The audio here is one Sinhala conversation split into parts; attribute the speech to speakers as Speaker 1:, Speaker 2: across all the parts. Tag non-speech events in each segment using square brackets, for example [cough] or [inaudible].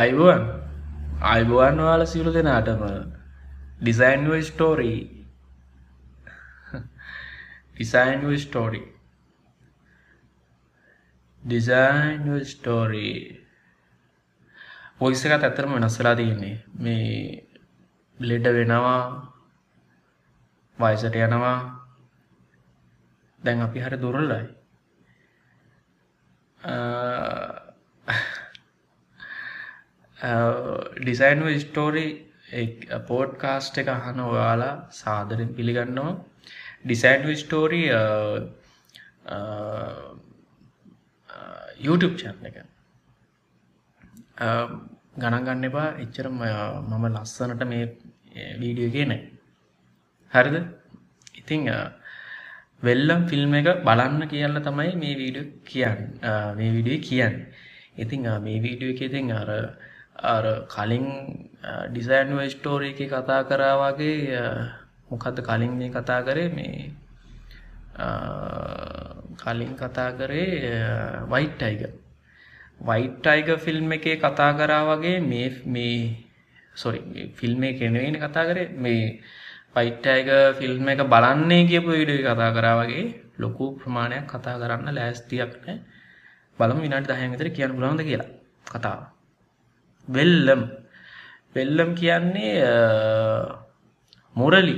Speaker 1: හොඳයි අයිබුවන්. අයිබුවන් වාල සිරු දෙනාටම. ඩිසයින්ව ස්ටෝරී ඩිසයින්ව ස්ටෝරී ඩිසයින්ව ස්ටෝරී පොයිස එකත් ඇතරම වෙනස්සලා තියන්නේ. මේ ලෙඩ වෙනවා වයසට යනවා. දැන් අපි හරි දුරල්ලයි ඩිසයින්ව ස්ටෝරි පෝට් කාස්ට එක අහන ඔයාලා සාදරෙන් පිළිගන්නවා. ඩිසයින්ව ස්ටෝරී YouTube චන් එක. ගණන් ගන්න එපා. එච්චර මම ලස්සනට මේ වීඩියෝ කියන හරිද? ඉතිං වෙල්ලම් ෆිල්ම් එක බලන්න කියන්න තමයි මේ වීඩියෝ කියන්න. මේ විඩිය කියන්න. ඉතිං මේ වීඩියෝ එක ඉතින් අර අර කලින් ඩිසයින්ව ස්ටෝරී එක කතා කරා වගේ මොකක්ද කලින් මේ කතා කරේ? මේ කලින් කතා කරේ වයිට් අයික වයිට් අයික ෆිල්ම් එකේ කතා කරා වගේ මේ මේ සොරි ෆිල්ම් එක කෙනවෙන කතා කරේ. මේ වයිට් අයික ෆිල්ම් එක බලන්නේ කියපු විඩිය කතා කරා වගේ ලොකු ප්‍රමාණයක් කතා කරන්න ලෑස්තියක් නෑ. බලම විනාට දහයන් විතර කියන්න පුළන්ද කියලා කතාව. වෙල්ලම්. වෙල්ලම් කියන්නේ මුරලි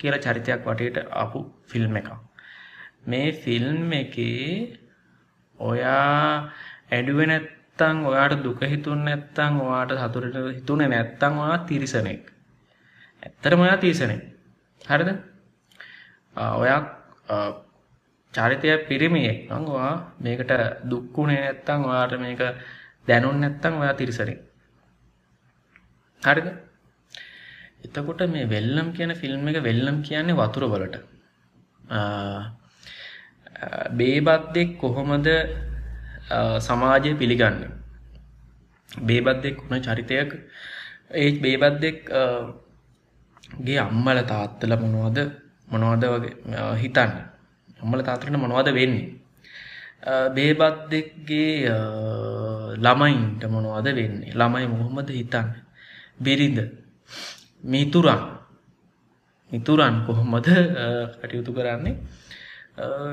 Speaker 1: කියල චරිතයක් වටයට අපපු ෆිල්ම් එකක්. මේ ෆිල්ම් එකේ ඔයා ඇඩුව නැත්තං ඔයාට දුක හිතුන් නැත්තං ඔයාට සතුරට හිතුන නැත්තං ඔයා තිරිසනෙක්. ඇත්තරම ඔයා තිරිසනෙක්. හරිද? ඔයා චරිතය පිරිමියෙක්. නම් ඔයා මේකට දුක්කුණේ නැත්තං ඔයාට මේක දැනුන් නැත්තං ඔයා තිරිසරෙක් හරිද? එතකොට මේ වෙල්ලම් කියන ෆිල්ම් එක වෙල්ලම් කියන්නේ වතුර වලට. බේබද්දෙක් කොහොමද සමාජය පිළිගන්න? බේබද්දෙක් වුණ චරිතයක්. ඒ බේබද්දෙක් ගේ අම්මල තාත්තල මොනවද මොනවද වගේ හිතන්න? අම්මල තාතරට මොනවද වෙන්නේ? බේබද්දෙක්ගේ ළමයින්ට මොනවද වෙන්නේ? ළමයි මොහොමද හිතන්න? බිරිඳ. මිතුරන්. මිතුරන් කොහොමද [laughs] කටයුතු කරන්නේ?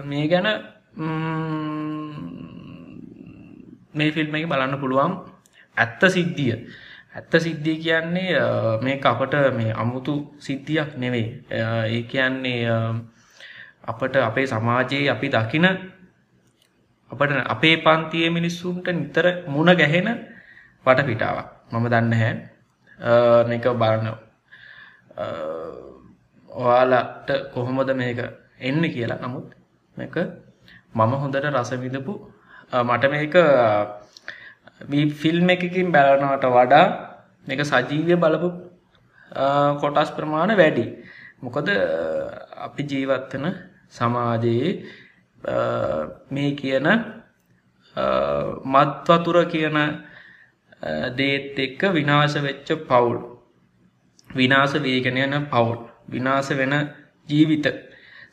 Speaker 1: මේ ගැන මේ ෆිල්ම් එක බලන්න පුළුවන් ඇත්ත සිද්ධිය. ඇත්ත සිද්ධිය කියන්නේ මේ අපට මේ අමුතු සිද්ධියක් නෙවෙයි. ඒ කියන්නේ අපට අපේ සමාජයේ අපි දකින අපට අපේ පන්තිය මිනිස්සුන්ට නිතර මුණ ගැහෙන වටපිටාවක්. මම දන්න හැ මේක බලන්න. ඔයාලට කොහොමද මේක එන්න කියලා. නමුත් මේක මම හොඳට රසවිඳපු මට මේක ෆිල්ම් එකකින් බැලනවට වඩා මේක සජීවය බලපු කොටස් ප්‍රමාණ වැඩි. මොකද අපි ජීවත්වන සමාජයේ මේ කියන මත්වතුර කියන දේත් එක්ක විනාශ වෙච්ච පවුල්. විනාස වේගනයන පවුල්. විනාස වෙන ජීවිත.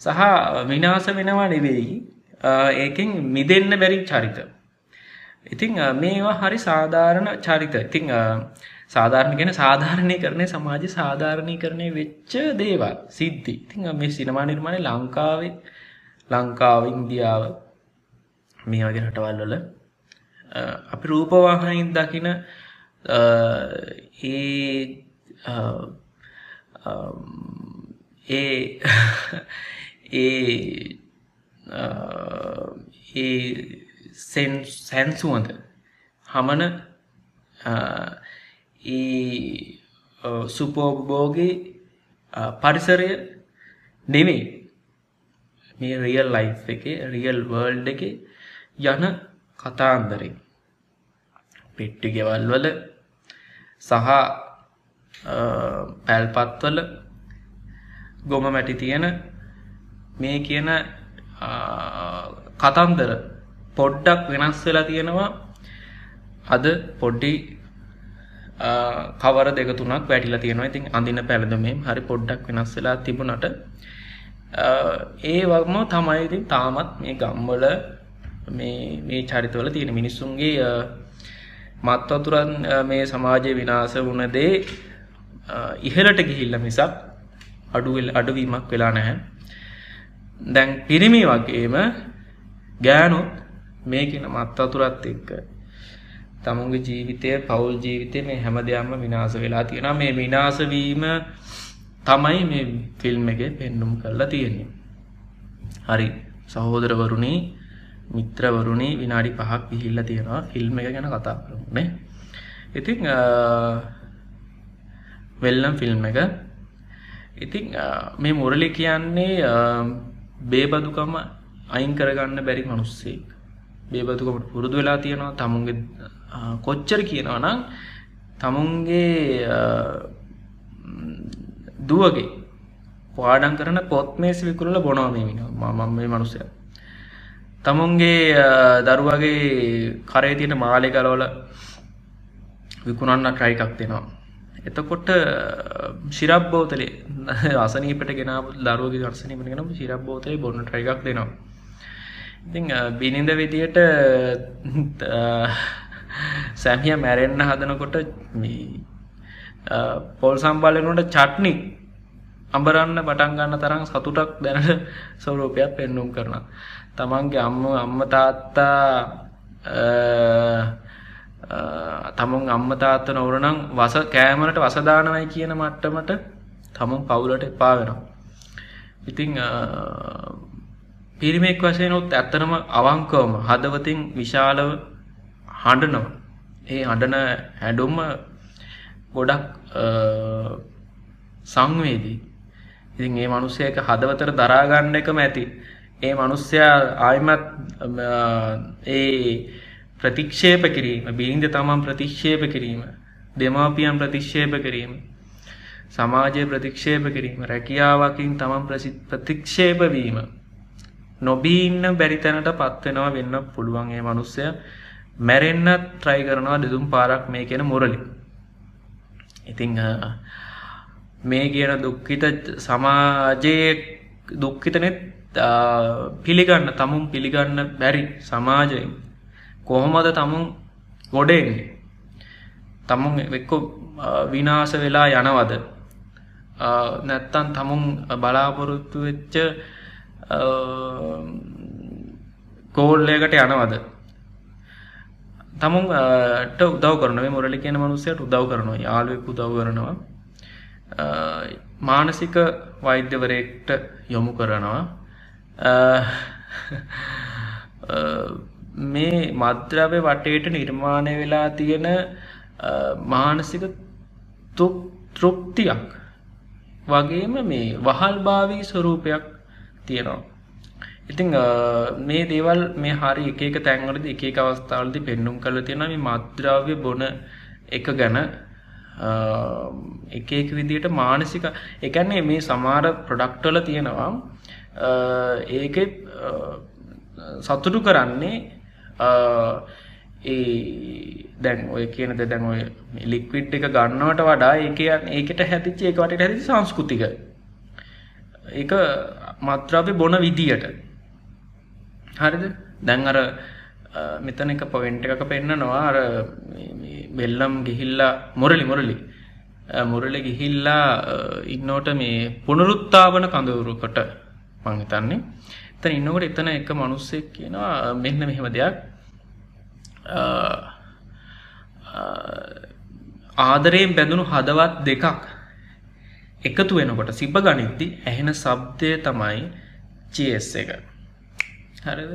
Speaker 1: සහ විනාස වෙනවා නෙවෙයි ඒකින් මිදන්න බැරි චරිත. ඉතිං මේවා හරි සාධාරණ චරිත. ඉතිං සාධාරණ ගැන සාධාරණය කරනය සමාජ සාධාරණය කරණය වෙච්ච දේවල් සිද්ධි. ඉතිං මේ සිනමා නිර්මාණය ලංකාවේ ලංකාව ඉන්දියාව මේ වගේ රටවල් වල අපි රූපවාහනින් දකින ඒ ඒ [laughs] ඒ ඒ සැන්සුවඳ හමන ඒ සුපෝබෝගේ පරිසරය නෙවෙයි මේ රියල් ලයි් එක රියල් වර්ල්ඩ් එක යන කතාන්දරෙන් පෙට්ටි ගෙවල් වල සහ පැල්පත්වල ගොම මැටි තියෙන මේ කියන කතන්දර පොඩ්ඩක් වෙනස් වෙලා තියෙනවා. අද පොඩ්ඩි කවර දෙක තුනක් වැටිලා තියෙනවා. ඉතින් අඳින පැළඳමේ හරි පොඩ්ඩක් වෙනස් වෙලා තිබුණට ඒ වගම තමයි ඉතින් තාමත් මේ ගම්වල මේ මේ චරිතවල තියෙන මිනිස්සුන්ගේ මත්වතුරන් මේ සමාජය විනාස වුණ දේ ඉහලට ගිහිල්ල මිසක් අඩුවල් අඩුවීමක් වෙලා නැහැ. දැන් පිරිමි වගේම ගෑනුත් මේ කියන මත්වතුරත් එක්ක තමුන්ගේ ජීවිතය පවුල් ජීවිතය මේ හැම දෙයක්ම විනාස වෙලා තියෙන මේ විනාසවීම තමයි මේ ෆිල්ම් එක පෙන්නුම් කරලා තියෙන්නේ. හරි. සහෝදරවරුණී මිත්‍රවරුණී විනාඩි පහක් පිහිල්ල තියෙනවා. ෆිල්ම් එක ගැන කතා කරන්නේ ඉතිං වෙල්ලම් ෆිල්ම් එක. ඉතිං මේ මුරලි කියන්නේ බේබදුකම අයින් කරගන්න බැරි මනුස්සෙක්. බේබදුකමට පුරුදු වෙලා තියෙනවා. තමුන්ගේ කොච්චර කියනවා නම් තමුන්ගේ දුවගේ පාඩන් කරන පොත් මේස් විකුරල බොනවාමීමින මම මේ මනුසය. තමුන්ගේ දරුවගේ කරේ තියෙන මාලය ගලවල විකුණන්න ට්‍රයිකක් දෙනවා. එතකොට ශිරබ් බෝතලේ [laughs] අසනීපට ගෙන දරුවගේ දර්ශනීමට ගෙන ශිරබ් බෝතලේ බොන්න ට්‍රයිකක් දෙනවා. ඉතිං බිනිඳ විදියට සැමිය මැරෙන්න්න හදනකොට පොල් සම්බාලනට චට්නි අඹරන්න පටන් ගන්න තරම් සතුටක් දැනට [laughs] ස්වරූපයක් පෙන්නුම් කරන. තමන්ගේ අම්ම අම්ම තාත්තා තමුන් අම්ම තාත්ත නොවරනම් වස කෑමට වසදානවයි කියන මට්ටමට තමුන් පවුලට එපා වෙනවා. ඉතිං පිරිමෙක් වශයනොත් ඇත්තනම අවංකවම හදවතින් විශාලව හඬනවා. ඒ හඬන හැඩුම්ම ගොඩක් සංවේදී. ඉතින් ඒ මනුස්සයක හදවතර දරාගන්න එකම ඇති. ඒ මනුස්සයා ආයමත් ඒ ප්‍රතික්ෂේප කිරීම බිහින්ද තමන් ප්‍රතික්ෂේප කිරීම දෙමාපියන් ප්‍රතික්ෂේප කිරීම සමාජය ප්‍රතික්ෂේප කිරීම රැකියාවකින් තමන් ප්‍රතික්ෂේපවීම නොබීන්න බැරි තැනට පත්වෙනවා වෙන්න පුළුවන් ඒ මනුස්සය මැරෙන්න්නත් ට්‍රයි කරනවා දෙදුම් පාරක් මේ කියෙන මුරලි ඉතිං මේ කියන දුක්කිත සමාජයේ දුක්කිතනෙත් පිළිගන්න තමුන් පිළිගන්න බැරි සමාජයෙන්. කොහොමද තමුන් ගොඩෙන්නේ? තමුන් එක්කො විනාස වෙලා යනවද? නැත්තන් තමුන් බලාපොරොත්තු වෙච්ච කෝල්ලයකට යනවද? තමුන්ට උදව කරන මොරලි කියන මනුස්සයට උදව් කරනවා. යාලුවෙක් උදව් කරනවා. මානසික වෛද්‍යවරයෙක්ට යොමු කරනවා. මේ මද්‍රවය වටේට නිර්මාණය වෙලා තියෙන මානසික තෘප්තියක් වගේම මේ වහල් භාවී ස්වරූපයක් තියෙනවා. ඉතිං මේ දේවල් මේ හරි එක තැන්වලද එක අවස්ථාවලදි පෙන්නුම් කළ තියෙන මේ මද්‍රව්‍ය බොන එක ගැන. එක එක විදියට මානසික එකන්නේ මේ සමාර ප්‍රොඩක්ටල තියෙනවා ඒක සතුටු කරන්නේ ඒ දැන් ඔය කියනද දැන් ඔය ලික්විට් එක ගන්නවට වඩා ඒක ඒකට හැතිච්ච ඒකට හැති සංස්කෘතික. ඒක මත්‍රාපය බොන විදියට. හරිද? දැන් අර මෙතන එක පොවෙන්ට එකක පෙන්න්නනවා අර බෙල්ලම් ගිහිල්ලා මොරලි මොරලි මුරලි ගිහිල්ලා ඉන්නෝට මේ පුනරුත්තාවන කඳවුරුකට මංහිතන්නේ එතන ඉන්නකට එතන එක මනුස්සෙක් කියනවා මෙන්න මෙහෙම දෙයක්. ආදරයෙන් බැඳුණු හදවත් දෙකක් එකතු වෙනකොට සිබ ගනිද්දි ඇහෙන සබ්දය තමයි චස් එක. හරිද?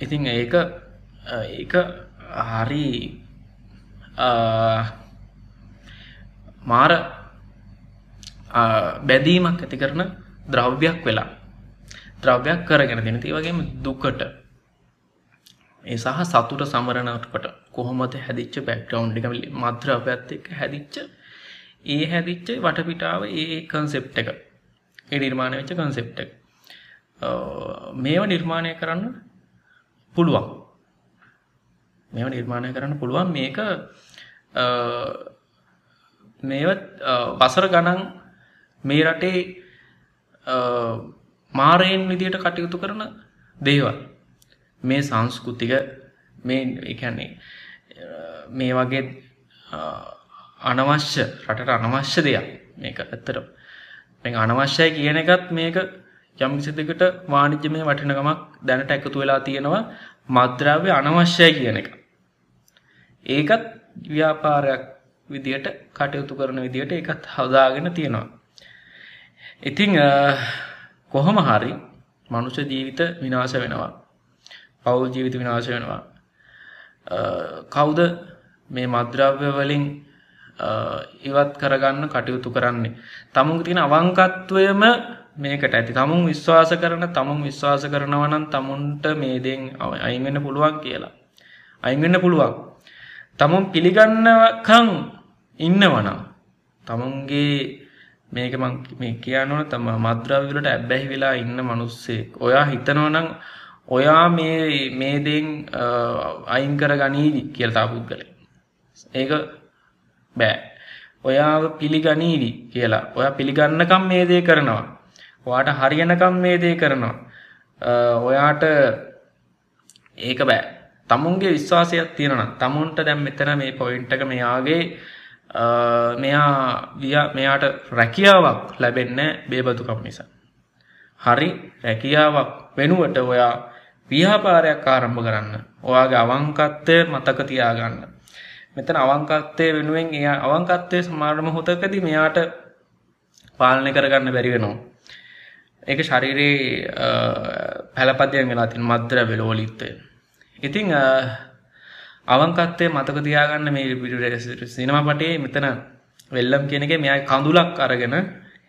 Speaker 1: ඉතින් ඒක ඒක හරි මාර බැදීමක් ඇති කරන ද්‍රව්‍යයක් වෙලා ද්‍රව්‍යයක් කරගෙන දෙනති වගේම දුකට ඒ සහ සතුට සමරණටකට කොහොමද හැදිච්ච බැක්ටවන්් එක මද්‍රව්‍යත් එක්ක හැදිච්ච ඒ හැදිච්ච වටපිටාව ඒ කන්සෙප් එක ඒ නිර්මාණය වෙච්ච කන්සෙප් එක මේවා නිර්මාණය කරන්න පුළුවන් මේව නිර්මාණය කරන්න පුළුවන්. මේක මේවත් වසර ගණන් මේ රටේ මාරයෙන් විදියට කටයුතු කරන දේවල්. මේ සංස්කෘතික මේ එකන්නේ මේ වගේ අනවශ්‍ය රටට අනවශ්‍ය දෙයක් මේක ඇත්තට මේ අනවශ්‍යයි කියන එකත් මේක යම් කිසිදකට වාණිජ්‍යමය වටිනකමක් දැනට එකතු වෙලා තියෙනවා. මද්‍රව්‍ය අනවශ්‍යයි කියන එක. ඒකත් ව්‍යාපාරයක් විදියට කටයුතු කරන විදියට එකත් හදාගෙන තියෙනවා. ඉතිං කොහොම හරි මනුෂ්‍ය ජීවිත විනාශ වෙනවා. පවුල් ජීවිත විනාශ වෙනවා. කවුද මේ මද්‍රව්‍ය වලින් ඉවත් කරගන්න කටයුතු කරන්නේ. තමුන් තියෙන අවංකත්වයම මේකට ඇති තමුන් විශ්වාස කරන තමුන් විශ්වාස කරනවනම් තමුන්ට මේදෙන් අයිවෙන්න පුළුවන් කියලා. අයිවෙන්න පුළුවන්. තමුන් පිළිගන්නකං ඉන්නවනම්. තමුන්ගේ මේක මේ කියනවන තම මද්‍රවලට ඇබ්බැහි වෙලා ඉන්න මනුස්සෙක් ඔයා හිතනවනම් ඔයා මේ මේදෙන් අයින් කර ගනීවි කියලතා පුද්ගලේ. ඒක බෑ. ඔයාව පිළිගනීවි කියලා ඔය පිළිගන්නකම් මේ දේ කරනවා. ඔයාට හරියනකම් මේ දේ කරනවා. ඔයාට ඒක බෑ. තමුන්ගේ විශ්වාසයක් තියෙනවා. තමුන්ට දැන් මෙතන මේ පොයින්ට් එක මෙයාගේ මෙයා විය මෙයාට රැකියාවක් ලැබෙන්නේ බේබදුකම් නිසා. හරි රැකියාවක් වෙනුවට ඔයා ව්‍යාපාරයක් ආරම්භ කරන්න. ඔයාගේ අවංකත්වය මතක තියාගන්න. මෙතන අවංකත්වය වෙනුවෙන් එය අවංකත්වය සමාරම හොතකදී මෙයාට පාලනය කරගන්න බැරි වෙනවා. ඒක ශරීරයේ පැලපදයෙන් වෙලා තින් මද්‍ර වෙලෝලිත්තය. ඉතිං අවංකත්තේ මතක තියාගන්න මේ සිනමපටේ මෙතන වෙල්ලම් කෙනෙක මෙයයි කඳුලක් අරගෙන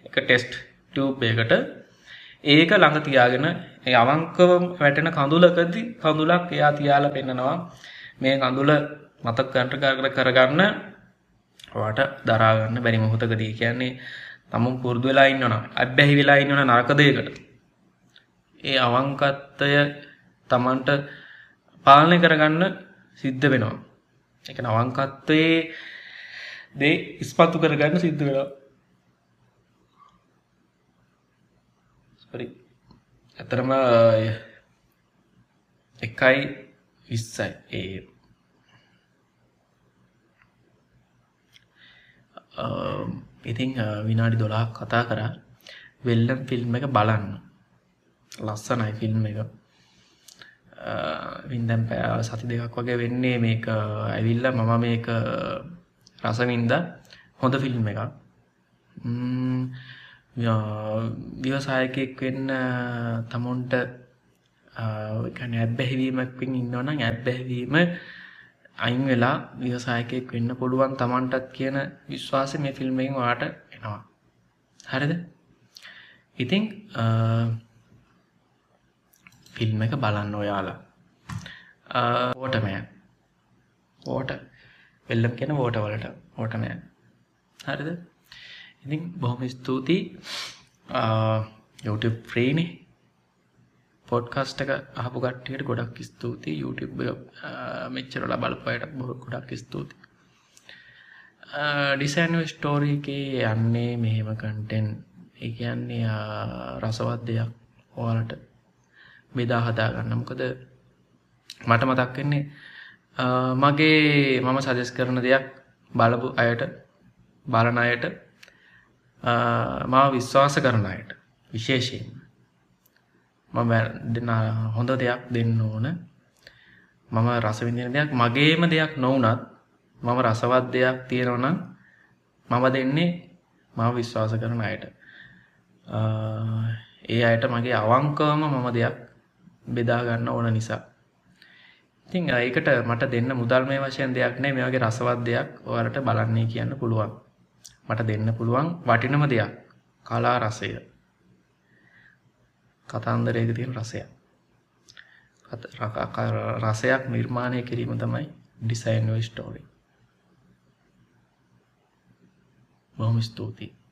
Speaker 1: එක ටෙස්ට් ටූපයකට ඒක ළඟ තියාගෙන අවංකව වැටෙන කඳුලකදි කඳුලක් එයා තියාල පෙන්න්නනවා මේ කඳුල මතක් කන්ට කර කරගන්න වාට දරාගන්න බැරි මොහොතකදී. කියන්නේ තමුන් පුරුදු වෙලා ඉන්නවන අබ්බැහි වෙලා ඉන්නවන නරකදයකට ඒ අවංකත්තය තමන්ට පාලනය කරගන්න සිද්ධ වෙනවා. එක අවංකත්වයේ දේ ඉස්පත්තු කරගන්න සිද්ධ වෙලා ඇතරම එකයි විස්සයි. ඒ ඉතිං විනාඩි දොලාක් කතා කරා. වෙල්ලම් ෆිල්ම් එක බලන්න. ලස්සනයි ෆිල්ම් එක. වින්දැම් පෑ සති දෙකක් වගේ වෙන්නේ මේක ඇවිල්ල මම මේක රසවින්ද හොඳ ෆිල්ම් එක ව්‍යවසායකෙක් වෙන්න තමුන්ට ඇබ්බැහිවීමක්ෙන් ඉන්නවනම් ඇබ්බැහිවීම අයින් වෙලා ව්‍යවසායකයෙක් වෙන්න පුළුවන් තමන්ටත් කියන විශ්වාසය මේ ෆිල්ම්මෙන් වාට එනවා. හරිද? ඉතිං ෆිල්ම් එක බලන්න ඔයාලා. ඕටමය. ඕට. වෙල්ලම් කියෙන ඕට වලට ඕටමය. හරිද? ඉතින් බොහොම ස්තුතියි. YouTube ෆ්‍රීනේ පොඩ්කස්ට එක අහපු කට්ටියට ගොඩක් ස්තුතියි. YouTube මෙච්චරල බලපයට බොහ ගොඩක් ස්තුති ඩිසයින්ව ස්ටෝරීකේ යන්නේ මෙහෙම කන්ටෙන් එකන්නේ රසවත් දෙයක් ඕලට බෙදා හදාගන්න මොකද මට මතක්කන්නේ මගේ මම සජස් කරන දෙයක් බලපු අයට බලන අයට මා විශ්වාස කරන අයට විශේෂයෙන් මම දෙන්න හොඳ දෙයක් දෙන්න ඕන. මම රසවිඳන දෙයක් මගේම දෙයක් නොවනත් මම රසවත් දෙයක් තියෙනවන මම දෙන්නේ මම විශ්වාස කරන අයට. ඒ අයට මගේ අවංකවම මම දෙයක් බෙදාගන්න ඕන නිසා. ඉතිං ඒකට මට දෙන්න මුදල් මේ වශයෙන් දෙයක් නෑ. මේ වගේ රසවත් දෙයක් ඔයාලට බලන්නේ කියන්න පුළුවන්. මට දෙන්න පුළුවන් වටිනම දෙයක්. කලා රසය. කතන්දරයක තියෙන රසයක් රසයක් නිර්මාණය කිරීම තමයි ඩිසයින් ස්ටෝරි බොහොම ස්තුතියි.